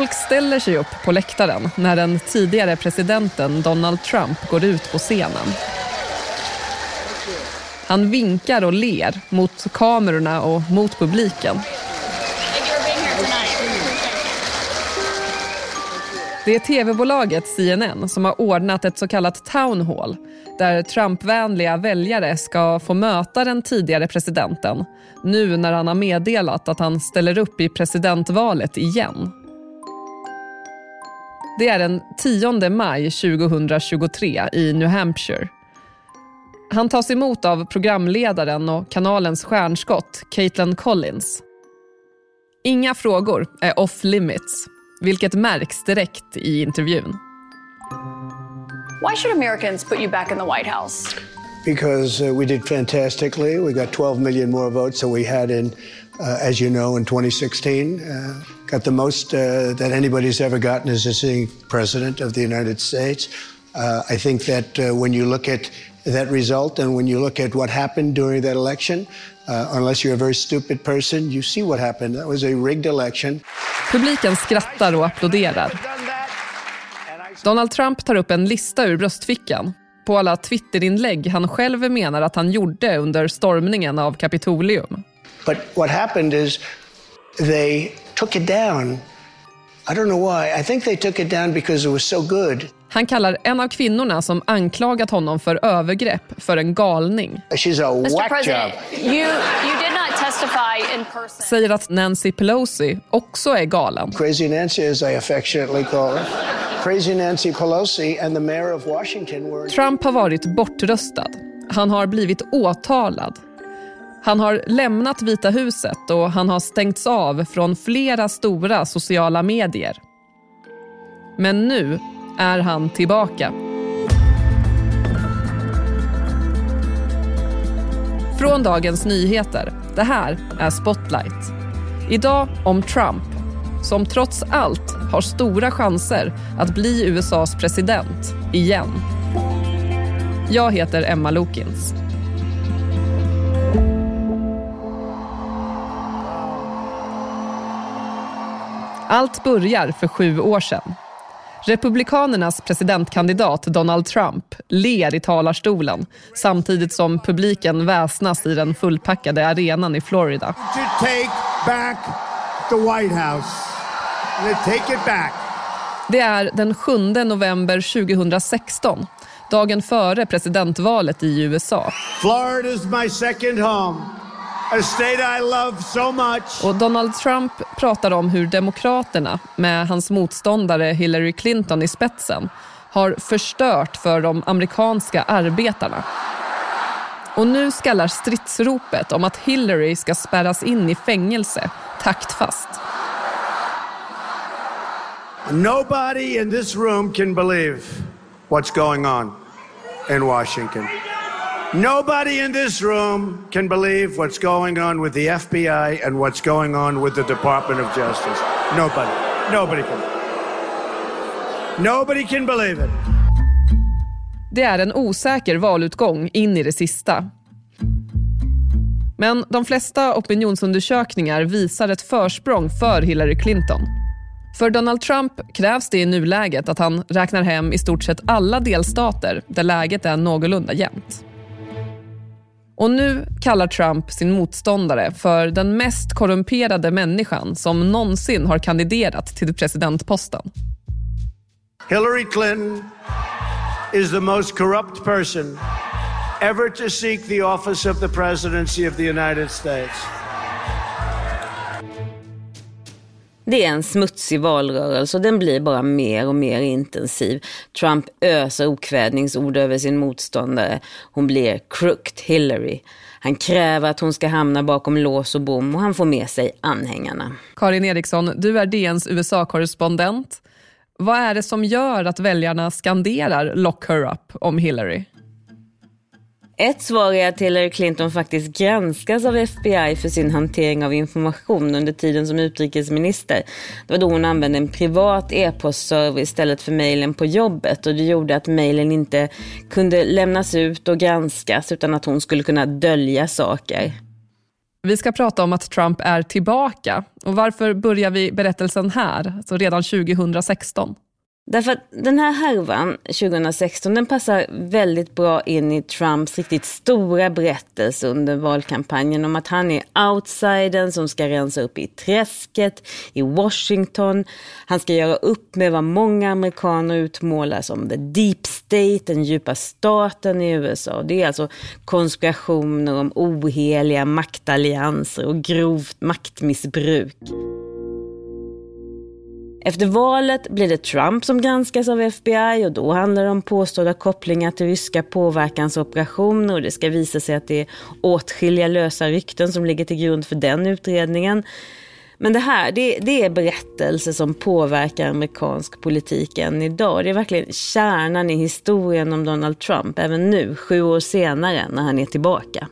Folk ställer sig upp på läktaren när den tidigare presidenten Donald Trump går ut på scenen. Han vinkar och ler mot kamerorna och mot publiken. Det är tv-bolaget CNN som har ordnat ett så kallat town hall där Trumpvänliga väljare ska få möta den tidigare presidenten nu när han har meddelat att han ställer upp i presidentvalet igen. Det är den 10 maj 2023 i New Hampshire. Han tas emot av programledaren och kanalens stjärnskott Caitlin Collins. Inga frågor är off limits, vilket märks direkt i intervjun. Why should Americans put you back in the White House? Because uh, we did fantastically. We got 12 million more votes than we had in, uh, as you know, in 2016. Uh, got the most uh, that anybody's ever gotten as a sitting president of the United States. Uh, I think that uh, when you look at that result and when you look at what happened during that election, unless you're a very stupid person, you see what happened. That was a rigged election. Publiken skrattar och applåderar. Donald Trump tar upp en lista ur bröstfickan på alla Twitterinlägg han själv menar att han gjorde under stormningen av Kapitolium. But what happened is they took it down. I don't know why. I think they took it down because it was so good. Han kallar en av kvinnorna som anklagat honom för övergrepp för en galning. She's a whack job. You, you did not testify in person. Säger att Nancy Pelosi också är galen. Crazy Nancy as I affectionately call her. Crazy Nancy Pelosi and the mayor of Washington were... Trump har varit bortröstad. Han har blivit åtalad. Han har lämnat Vita huset och han har stängts av från flera stora sociala medier. Men nu är han tillbaka. Från Dagens Nyheter. Det här är Spotlight. Idag om Trump, som trots allt har stora chanser att bli USAs president igen. Jag heter Emma Lokins. Allt börjar för sju år sedan. Republikanernas presidentkandidat Donald Trump ler i talarstolen samtidigt som publiken väsnas i den fullpackade arenan i Florida. Det är den 7 november 2016, dagen före presidentvalet i USA. Florida is my second home. A state I love so much. Och Donald Trump pratar om hur Demokraterna, med hans motståndare Hillary Clinton i spetsen, har förstört för de amerikanska arbetarna. Och nu skallar stridsropet om att Hillary ska spärras in i fängelse taktfast. Nobody in this room can believe what's going on in Washington. Nobody in this room can believe what's going on with the FBI and what's going on with the Department of Justice. Nobody. Nobody can. Nobody can believe it. Det är en osäker valutgång in i det sista. Men de flesta opinionsundersökningar visar ett försprång för Hillary Clinton. För Donald Trump krävs det i nuläget att han räknar hem i stort sett alla delstater där läget är någorlunda jämnt. Och nu kallar Trump sin motståndare för den mest korrumperade människan som någonsin har kandiderat till presidentposten. Hillary Clinton is the most corrupt person ever to seek the office of the presidency of the United States. Det är en smutsig valrörelse och den blir bara mer och mer intensiv. Trump öser okvädningsord över sin motståndare. Hon blir crooked Hillary. Han kräver att hon ska hamna bakom lås och bom och han får med sig anhängarna. Karin Eriksson, du är DNs USA-korrespondent. Vad är det som gör att väljarna skanderar “lock her up” om Hillary? Ett svar är att Hillary Clinton faktiskt granskas av FBI för sin hantering av information under tiden som utrikesminister. Det var då hon använde en privat e-postserver istället för mejlen på jobbet och det gjorde att mejlen inte kunde lämnas ut och granskas utan att hon skulle kunna dölja saker. Vi ska prata om att Trump är tillbaka. Och varför börjar vi berättelsen här, alltså redan 2016? Därför att den här härvan 2016 den passar väldigt bra in i Trumps riktigt stora berättelse under valkampanjen om att han är outsidern som ska rensa upp i träsket i Washington. Han ska göra upp med vad många amerikaner utmålar som the deep state, den djupa staten i USA. Det är alltså konspirationer om oheliga maktallianser och grovt maktmissbruk. Efter valet blir det Trump som granskas av FBI och då handlar det om påstådda kopplingar till ryska påverkansoperationer och det ska visa sig att det är åtskilliga lösa rykten som ligger till grund för den utredningen. Men det här, det, det är berättelser som påverkar amerikansk politik än idag. Det är verkligen kärnan i historien om Donald Trump, även nu, sju år senare, när han är tillbaka.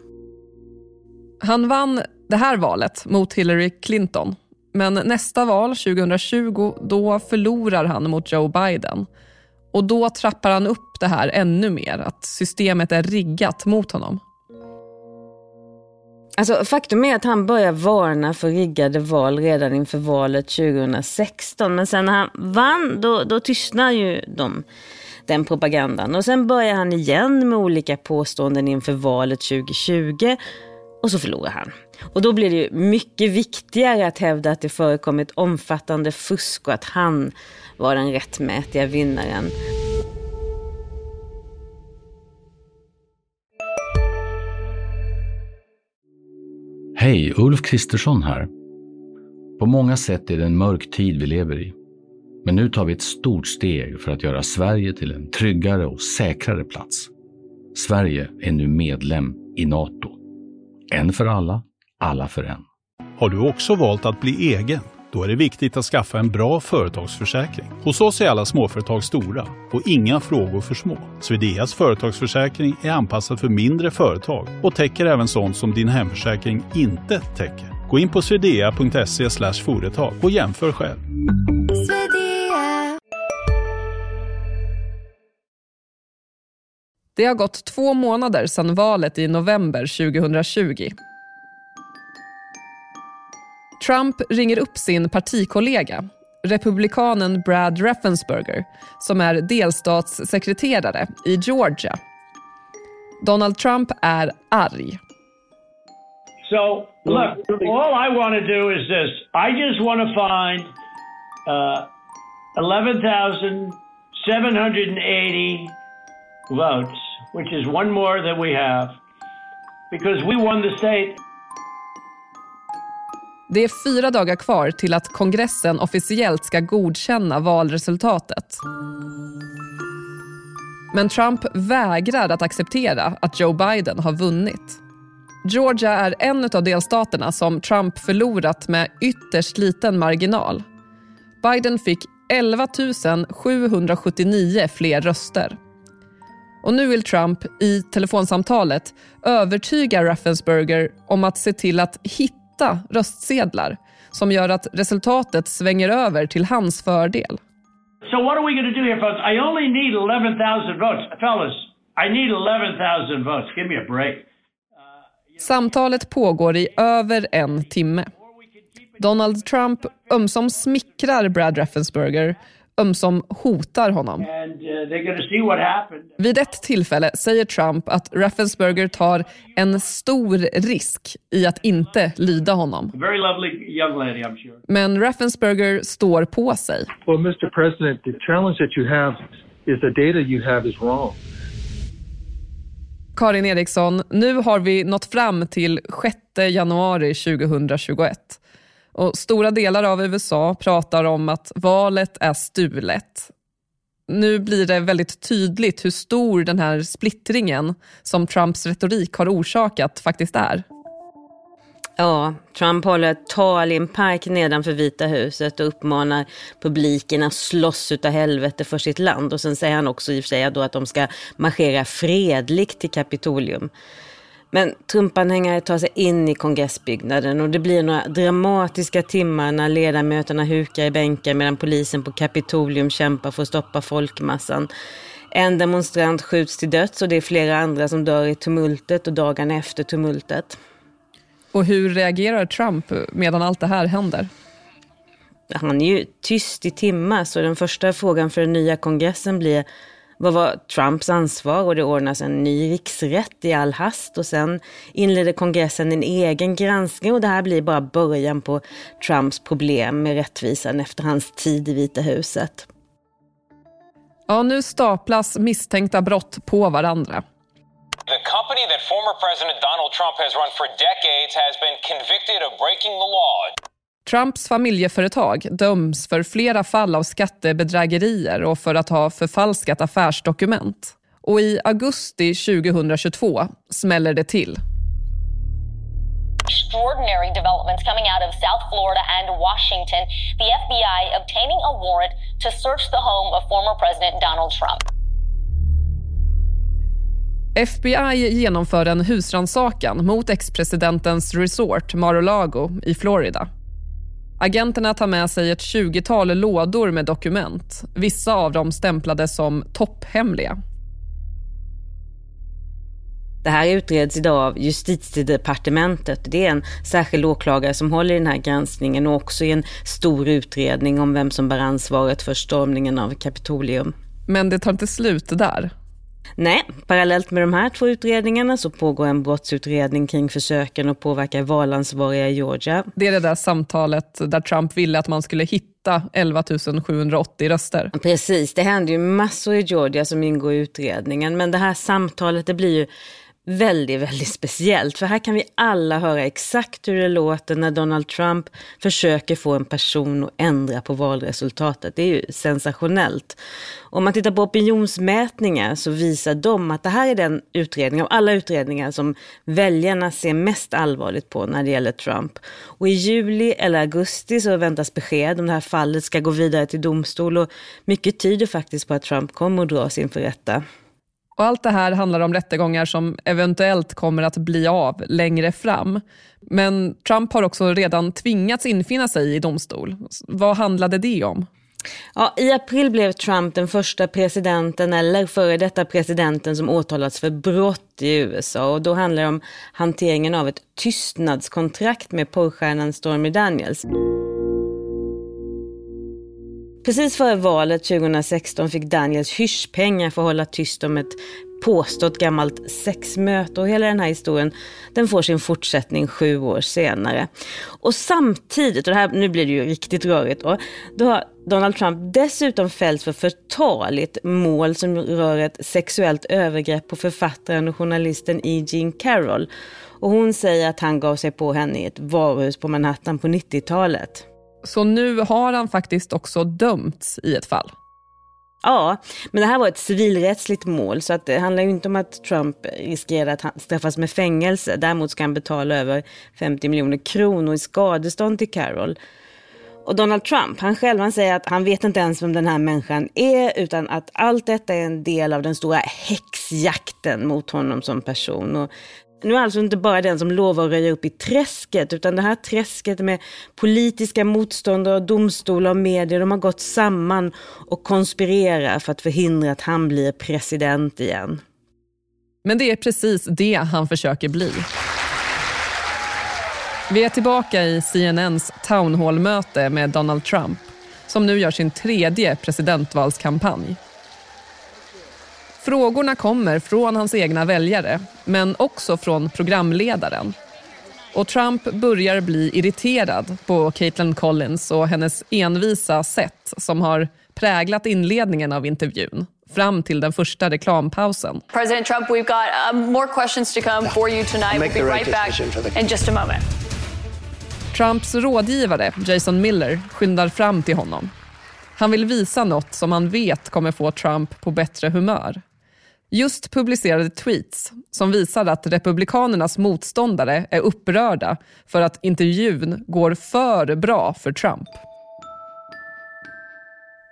Han vann det här valet mot Hillary Clinton men nästa val, 2020, då förlorar han mot Joe Biden. Och då trappar han upp det här ännu mer, att systemet är riggat mot honom. Alltså, faktum är att han börjar varna för riggade val redan inför valet 2016. Men sen när han vann, då, då tystnar ju de, den propagandan. Och sen börjar han igen med olika påståenden inför valet 2020 och så förlorar han. Och då blir det mycket viktigare att hävda att det förekommit omfattande fusk och att han var den rättmätiga vinnaren. Hej, Ulf Kristersson här. På många sätt är det en mörk tid vi lever i. Men nu tar vi ett stort steg för att göra Sverige till en tryggare och säkrare plats. Sverige är nu medlem i Nato. En för alla, alla för en. Har du också valt att bli egen? Då är det viktigt att skaffa en bra företagsförsäkring. Hos oss är alla småföretag stora och inga frågor för små. Swedeas företagsförsäkring är anpassad för mindre företag och täcker även sånt som din hemförsäkring inte täcker. Gå in på swedea.se företag och jämför själv. Det har gått två månader sedan valet i november 2020. Trump ringer upp sin partikollega, republikanen Brad Raffensperger som är delstatssekreterare i Georgia. Donald Trump är arg. So, look, all I want to do is this. I just want to find uh, 11,780 votes, which is one more than we have, because we won the state. Det är fyra dagar kvar till att kongressen officiellt ska godkänna valresultatet. Men Trump vägrar att acceptera att Joe Biden har vunnit. Georgia är en av delstaterna som Trump förlorat med ytterst liten marginal. Biden fick 11 779 fler röster. Och nu vill Trump i telefonsamtalet övertyga Raffensperger om att se till att hitta åtta röstsedlar som gör att resultatet svänger över till hans fördel. So what are we going to do here, folks? I only need 11,000 votes. Fellas, I need 11,000 votes. Give me a break. Samtalet pågår i över en timme. Donald Trump ömsom smickrar Brad Raffensperger ömsom hotar honom. Uh, Vid ett tillfälle säger Trump att Raffensperger tar en stor risk i att inte lyda honom. Men Raffensperger står på sig. Well, Mr. President, the challenge that you have is the data you have is wrong. Karin Eriksson, nu har vi nått fram till 6 januari 2021. Och stora delar av USA pratar om att valet är stulet. Nu blir det väldigt tydligt hur stor den här splittringen som Trumps retorik har orsakat faktiskt är. Ja, Trump håller ett tal i en park nedanför Vita huset och uppmanar publiken att slåss utav helvete för sitt land. Och sen säger han också i och för sig då att de ska marschera fredligt till Kapitolium. Men Trump-anhängare tar sig in i kongressbyggnaden och det blir några dramatiska timmar när ledamöterna hukar i bänkar medan polisen på Kapitolium kämpar för att stoppa folkmassan. En demonstrant skjuts till döds och det är flera andra som dör i tumultet och dagarna efter tumultet. Och hur reagerar Trump medan allt det här händer? Han är ju tyst i timmar, så den första frågan för den nya kongressen blir vad var Trumps ansvar och det ordnas en ny riksrätt i all hast och sen inleder kongressen en egen granskning och det här blir bara början på Trumps problem med rättvisan efter hans tid i Vita huset. Ja, nu staplas misstänkta brott på varandra. The company that former President Donald Trump has run for decades has been convicted of breaking the law. Trumps familjeföretag döms för flera fall av skattebedrägerier och för att ha förfalskat affärsdokument. Och i augusti 2022 smäller det till. Extraordinary developments coming out of South Florida and Washington. The FBI obtaining a warrant to search the home of former President Donald Trump. FBI genomför en husransakan mot ex-presidentens resort Mar-a-Lago i Florida. Agenterna tar med sig ett 20-tal lådor med dokument. Vissa av dem stämplade som topphemliga. Det här utreds idag av justitiedepartementet. Det är en särskild åklagare som håller i den här granskningen och också i en stor utredning om vem som bär ansvaret för stormningen av Kapitolium. Men det tar inte slut där. Nej, parallellt med de här två utredningarna så pågår en brottsutredning kring försöken att påverka valansvariga i Georgia. Det är det där samtalet där Trump ville att man skulle hitta 11 780 röster. Precis, det händer ju massor i Georgia som ingår i utredningen, men det här samtalet det blir ju väldigt, väldigt speciellt. För här kan vi alla höra exakt hur det låter när Donald Trump försöker få en person att ändra på valresultatet. Det är ju sensationellt. Om man tittar på opinionsmätningar så visar de att det här är den utredning av alla utredningar som väljarna ser mest allvarligt på när det gäller Trump. Och i juli eller augusti så väntas besked om det här fallet ska gå vidare till domstol och mycket tyder faktiskt på att Trump kommer att dras inför rätta. Och allt det här handlar om rättegångar som eventuellt kommer att bli av längre fram. Men Trump har också redan tvingats infinna sig i domstol. Vad handlade det om? Ja, I april blev Trump den första presidenten eller före detta presidenten som åtalats för brott i USA. Och då handlar det om hanteringen av ett tystnadskontrakt med porrstjärnan Stormy Daniels. Precis före valet 2016 fick Daniels hyschpengar för att hålla tyst om ett påstått gammalt sexmöte och hela den här historien den får sin fortsättning sju år senare. Och samtidigt, och det här, nu blir det ju riktigt rörigt då, då har Donald Trump dessutom fällts för förtal i ett mål som rör ett sexuellt övergrepp på författaren och journalisten E. Jean Carroll. Och hon säger att han gav sig på henne i ett varuhus på Manhattan på 90-talet. Så nu har han faktiskt också dömts i ett fall. Ja, men det här var ett civilrättsligt mål så att det handlar ju inte om att Trump riskerar att straffas med fängelse. Däremot ska han betala över 50 miljoner kronor i skadestånd till Carol. Och Donald Trump, han själv han säger att han vet inte ens vem den här människan är utan att allt detta är en del av den stora häxjakten mot honom som person. Och nu är alltså inte bara den som lovar att röja upp i träsket, utan det här träsket med politiska motståndare, domstolar och medier, de har gått samman och konspirerar för att förhindra att han blir president igen. Men det är precis det han försöker bli. Vi är tillbaka i CNNs town hall-möte med Donald Trump som nu gör sin tredje presidentvalskampanj. Frågorna kommer från hans egna väljare, men också från programledaren. Och Trump börjar bli irriterad på Caitlin Collins och hennes envisa sätt som har präglat inledningen av intervjun fram till den första reklampausen. President Trump, we've got uh, more questions to come for you tonight. We'll be right back in just a moment. Trumps rådgivare Jason Miller skyndar fram till honom. Han vill visa något som han vet kommer få Trump på bättre humör just publicerade tweets som visar att Republikanernas motståndare är upprörda för att intervjun går för bra för Trump.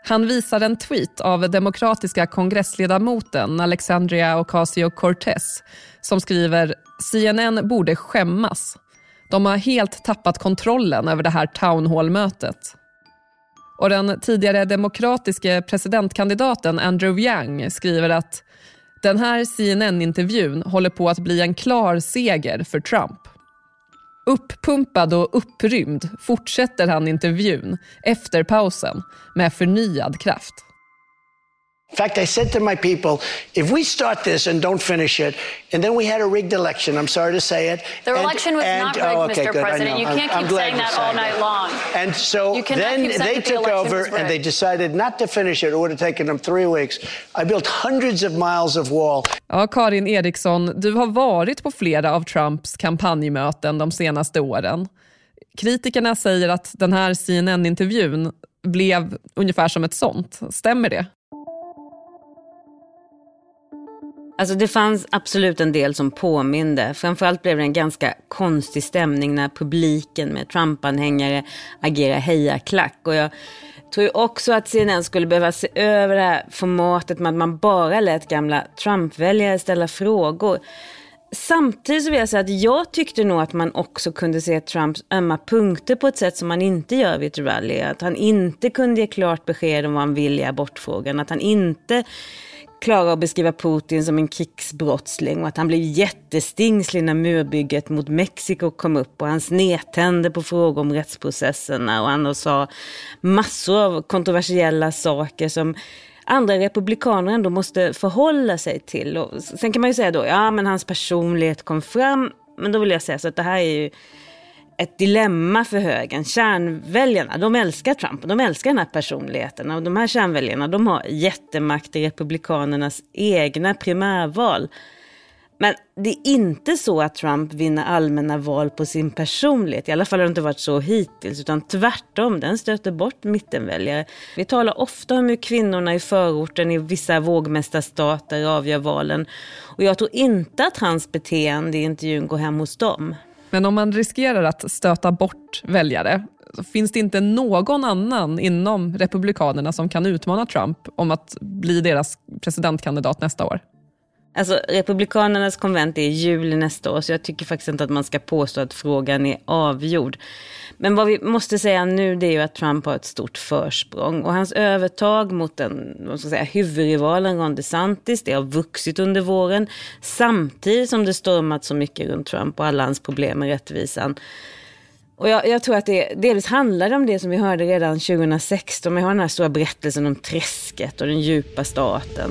Han visar en tweet av demokratiska kongressledamoten Alexandria Ocasio-Cortez som skriver CNN borde skämmas. De har helt tappat kontrollen över det här town hall-mötet. Och den tidigare demokratiske presidentkandidaten Andrew Yang skriver att den här CNN-intervjun håller på att bli en klar seger för Trump. Uppumpad och upprymd fortsätter han intervjun efter pausen med förnyad kraft. In fact, I said to my people, if we start this and don't finish it, and then we had a rigged election, I'm sorry to say it. The and, election was and, not rigged, oh, okay, Mr. good, President. You can't I'm, keep I'm saying that all night long. And so then they that the took election over and they decided not to finish it. It would have taken them three weeks. I built hundreds of miles of wall. Ja, Karin Eriksson, du har varit på flera av Trumps kampanjmöten de senaste åren. Kritikerna säger att den här CNN-intervjun blev ungefär som ett sånt. Stämmer det? Alltså det fanns absolut en del som påminde. Framförallt blev det en ganska konstig stämning när publiken med Trump-anhängare agerade hejaklack. Och jag tror ju också att CNN skulle behöva se över det här formatet med att man bara lät gamla Trump-väljare ställa frågor. Samtidigt så vill jag säga att jag tyckte nog att man också kunde se Trumps ömma punkter på ett sätt som man inte gör vid ett rally. Att han inte kunde ge klart besked om vad han vill i abortfrågan. Att han inte klarar att beskriva Putin som en krigsbrottsling och att han blev jättestingslig när murbygget mot Mexiko kom upp och han snedtände på frågor om rättsprocesserna och han sa massor av kontroversiella saker som andra republikaner ändå måste förhålla sig till. Och sen kan man ju säga då, ja men hans personlighet kom fram, men då vill jag säga så att det här är ju ett dilemma för högern. Kärnväljarna, de älskar Trump, och de älskar den här personligheten. Och de här kärnväljarna, de har jättemakt i republikanernas egna primärval. Men det är inte så att Trump vinner allmänna val på sin personlighet. I alla fall har det inte varit så hittills. Utan tvärtom, den stöter bort mittenväljare. Vi talar ofta om hur kvinnorna i förorten i vissa vågmästarstater avgör valen. Och jag tror inte att hans beteende i intervjun går hem hos dem. Men om man riskerar att stöta bort väljare, finns det inte någon annan inom Republikanerna som kan utmana Trump om att bli deras presidentkandidat nästa år? Alltså Republikanernas konvent är i juli nästa år så jag tycker faktiskt inte att man ska påstå att frågan är avgjord. Men vad vi måste säga nu det är ju att Trump har ett stort försprång och hans övertag mot den vad ska säga, huvudrivalen Ron DeSantis det har vuxit under våren samtidigt som det stormat så mycket runt Trump och alla hans problem med rättvisan. Och jag, jag, tror att det delvis handlar om det som vi hörde redan 2016. Vi har den här stora berättelsen om träsket och den djupa staten.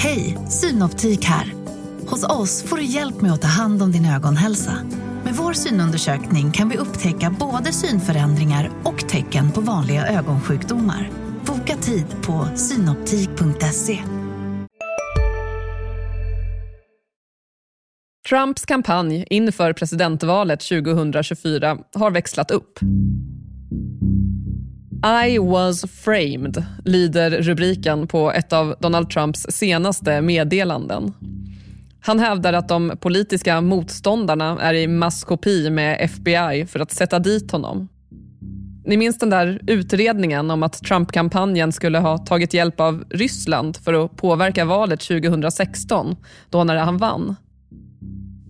Hej, Synoptik här. Hos oss får du hjälp med att ta hand om din ögonhälsa. Med vår synundersökning kan vi upptäcka både synförändringar och tecken på vanliga ögonsjukdomar. Boka tid på synoptik.se. Trumps kampanj inför presidentvalet 2024 har växlat upp. I was framed, lyder rubriken på ett av Donald Trumps senaste meddelanden. Han hävdar att de politiska motståndarna är i maskopi med FBI för att sätta dit honom. Ni minns den där utredningen om att Trump-kampanjen skulle ha tagit hjälp av Ryssland för att påverka valet 2016, då när han vann?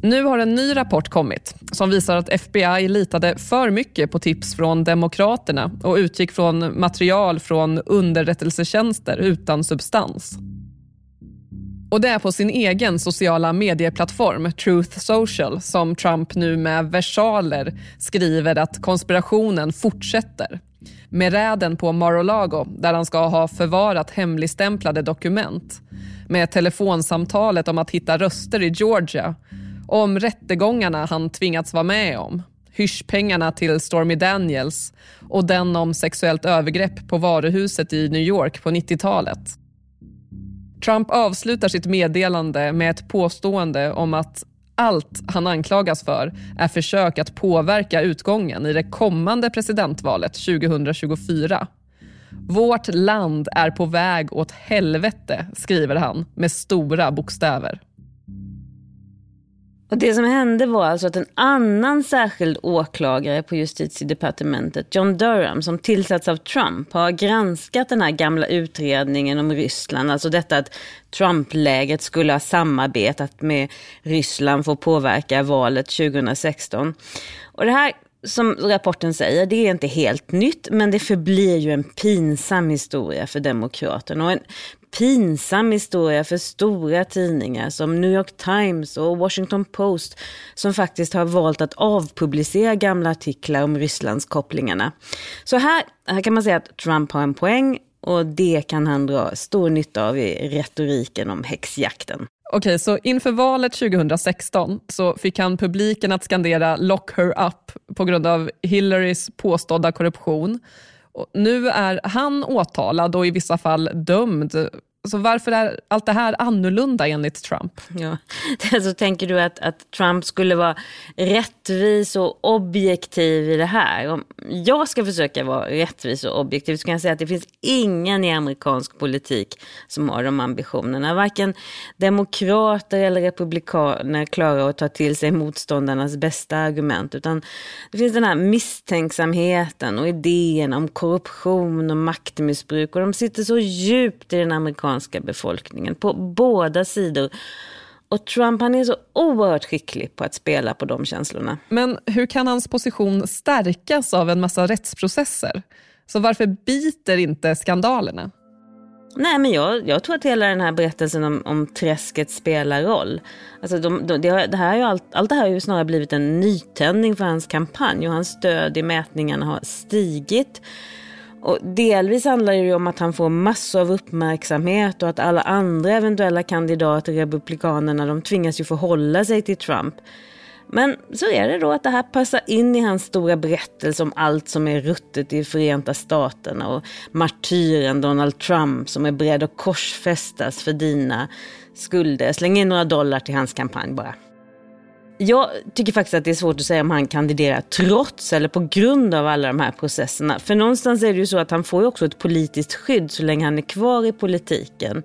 Nu har en ny rapport kommit som visar att FBI litade för mycket på tips från Demokraterna och utgick från material från underrättelsetjänster utan substans. Och det är på sin egen sociala medieplattform Truth Social som Trump nu med versaler skriver att konspirationen fortsätter. Med räden på Mar-a-Lago där han ska ha förvarat hemligstämplade dokument. Med telefonsamtalet om att hitta röster i Georgia om rättegångarna han tvingats vara med om, hyschpengarna till Stormy Daniels och den om sexuellt övergrepp på varuhuset i New York på 90-talet. Trump avslutar sitt meddelande med ett påstående om att allt han anklagas för är försök att påverka utgången i det kommande presidentvalet 2024. Vårt land är på väg åt helvete, skriver han med stora bokstäver. Och det som hände var alltså att en annan särskild åklagare på justitiedepartementet, John Durham, som tillsatts av Trump, har granskat den här gamla utredningen om Ryssland. Alltså detta att Trump-läget skulle ha samarbetat med Ryssland för att påverka valet 2016. Och det här som rapporten säger, det är inte helt nytt, men det förblir ju en pinsam historia för Demokraterna. Och en pinsam historia för stora tidningar som New York Times och Washington Post som faktiskt har valt att avpublicera gamla artiklar om Rysslands kopplingarna. Så här, här kan man säga att Trump har en poäng och det kan han dra stor nytta av i retoriken om häxjakten. Okej, så inför valet 2016 så fick han publiken att skandera “lock her up” på grund av Hillarys påstådda korruption. Nu är han åtalad och i vissa fall dömd så varför är allt det här annorlunda enligt Trump? Ja. Alltså, tänker du att, att Trump skulle vara rättvis och objektiv i det här? Om jag ska försöka vara rättvis och objektiv så kan jag säga att det finns ingen i amerikansk politik som har de ambitionerna. Varken demokrater eller republikaner klarar att ta till sig motståndarnas bästa argument. Utan det finns den här misstänksamheten och idén om korruption och maktmissbruk. Och de sitter så djupt i den amerikanska amerikanska befolkningen på båda sidor. Och Trump han är så oerhört skicklig på att spela på de känslorna. Men hur kan hans position stärkas av en massa rättsprocesser? Så varför biter inte skandalerna? Nej, men jag, jag tror att hela den här berättelsen om, om träsket spelar roll. Alltså de, de, det, det här är allt, allt det här har ju snarare blivit en nytändning för hans kampanj och hans stöd i mätningarna har stigit. Och delvis handlar det ju om att han får massor av uppmärksamhet och att alla andra eventuella kandidater, republikanerna, de tvingas ju förhålla sig till Trump. Men så är det då att det här passar in i hans stora berättelse om allt som är ruttet i Förenta Staterna och martyren Donald Trump som är beredd att korsfästas för dina skulder. Släng in några dollar till hans kampanj bara. Jag tycker faktiskt att det är svårt att säga om han kandiderar trots eller på grund av alla de här processerna. För någonstans är det ju så att han får ju också ett politiskt skydd så länge han är kvar i politiken.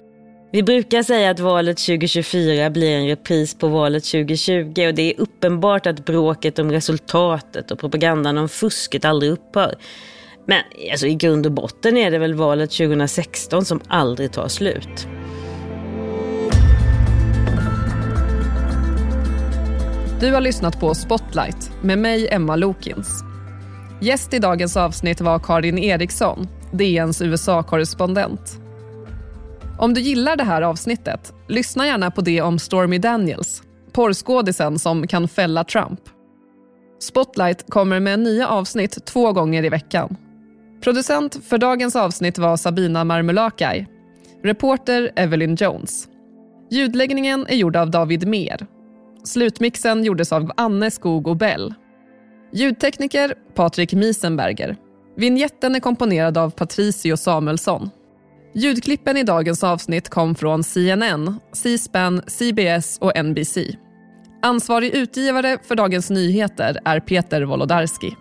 Vi brukar säga att valet 2024 blir en repris på valet 2020 och det är uppenbart att bråket om resultatet och propagandan om fusket aldrig upphör. Men alltså, i grund och botten är det väl valet 2016 som aldrig tar slut. Du har lyssnat på Spotlight med mig, Emma Lokins. Gäst i dagens avsnitt var Karin Eriksson, DNs USA-korrespondent. Om du gillar det här avsnittet, lyssna gärna på det om Stormy Daniels, porrskådisen som kan fälla Trump. Spotlight kommer med nya avsnitt två gånger i veckan. Producent för dagens avsnitt var Sabina Marmulakai. Reporter Evelyn Jones. Ljudläggningen är gjord av David Mer Slutmixen gjordes av Anne Skog och Bell. Ljudtekniker Patrik Miesenberger. Vinjetten är komponerad av Patricio Samuelsson. Ljudklippen i dagens avsnitt kom från CNN, C-SPAN, CBS och NBC. Ansvarig utgivare för Dagens Nyheter är Peter Wolodarski.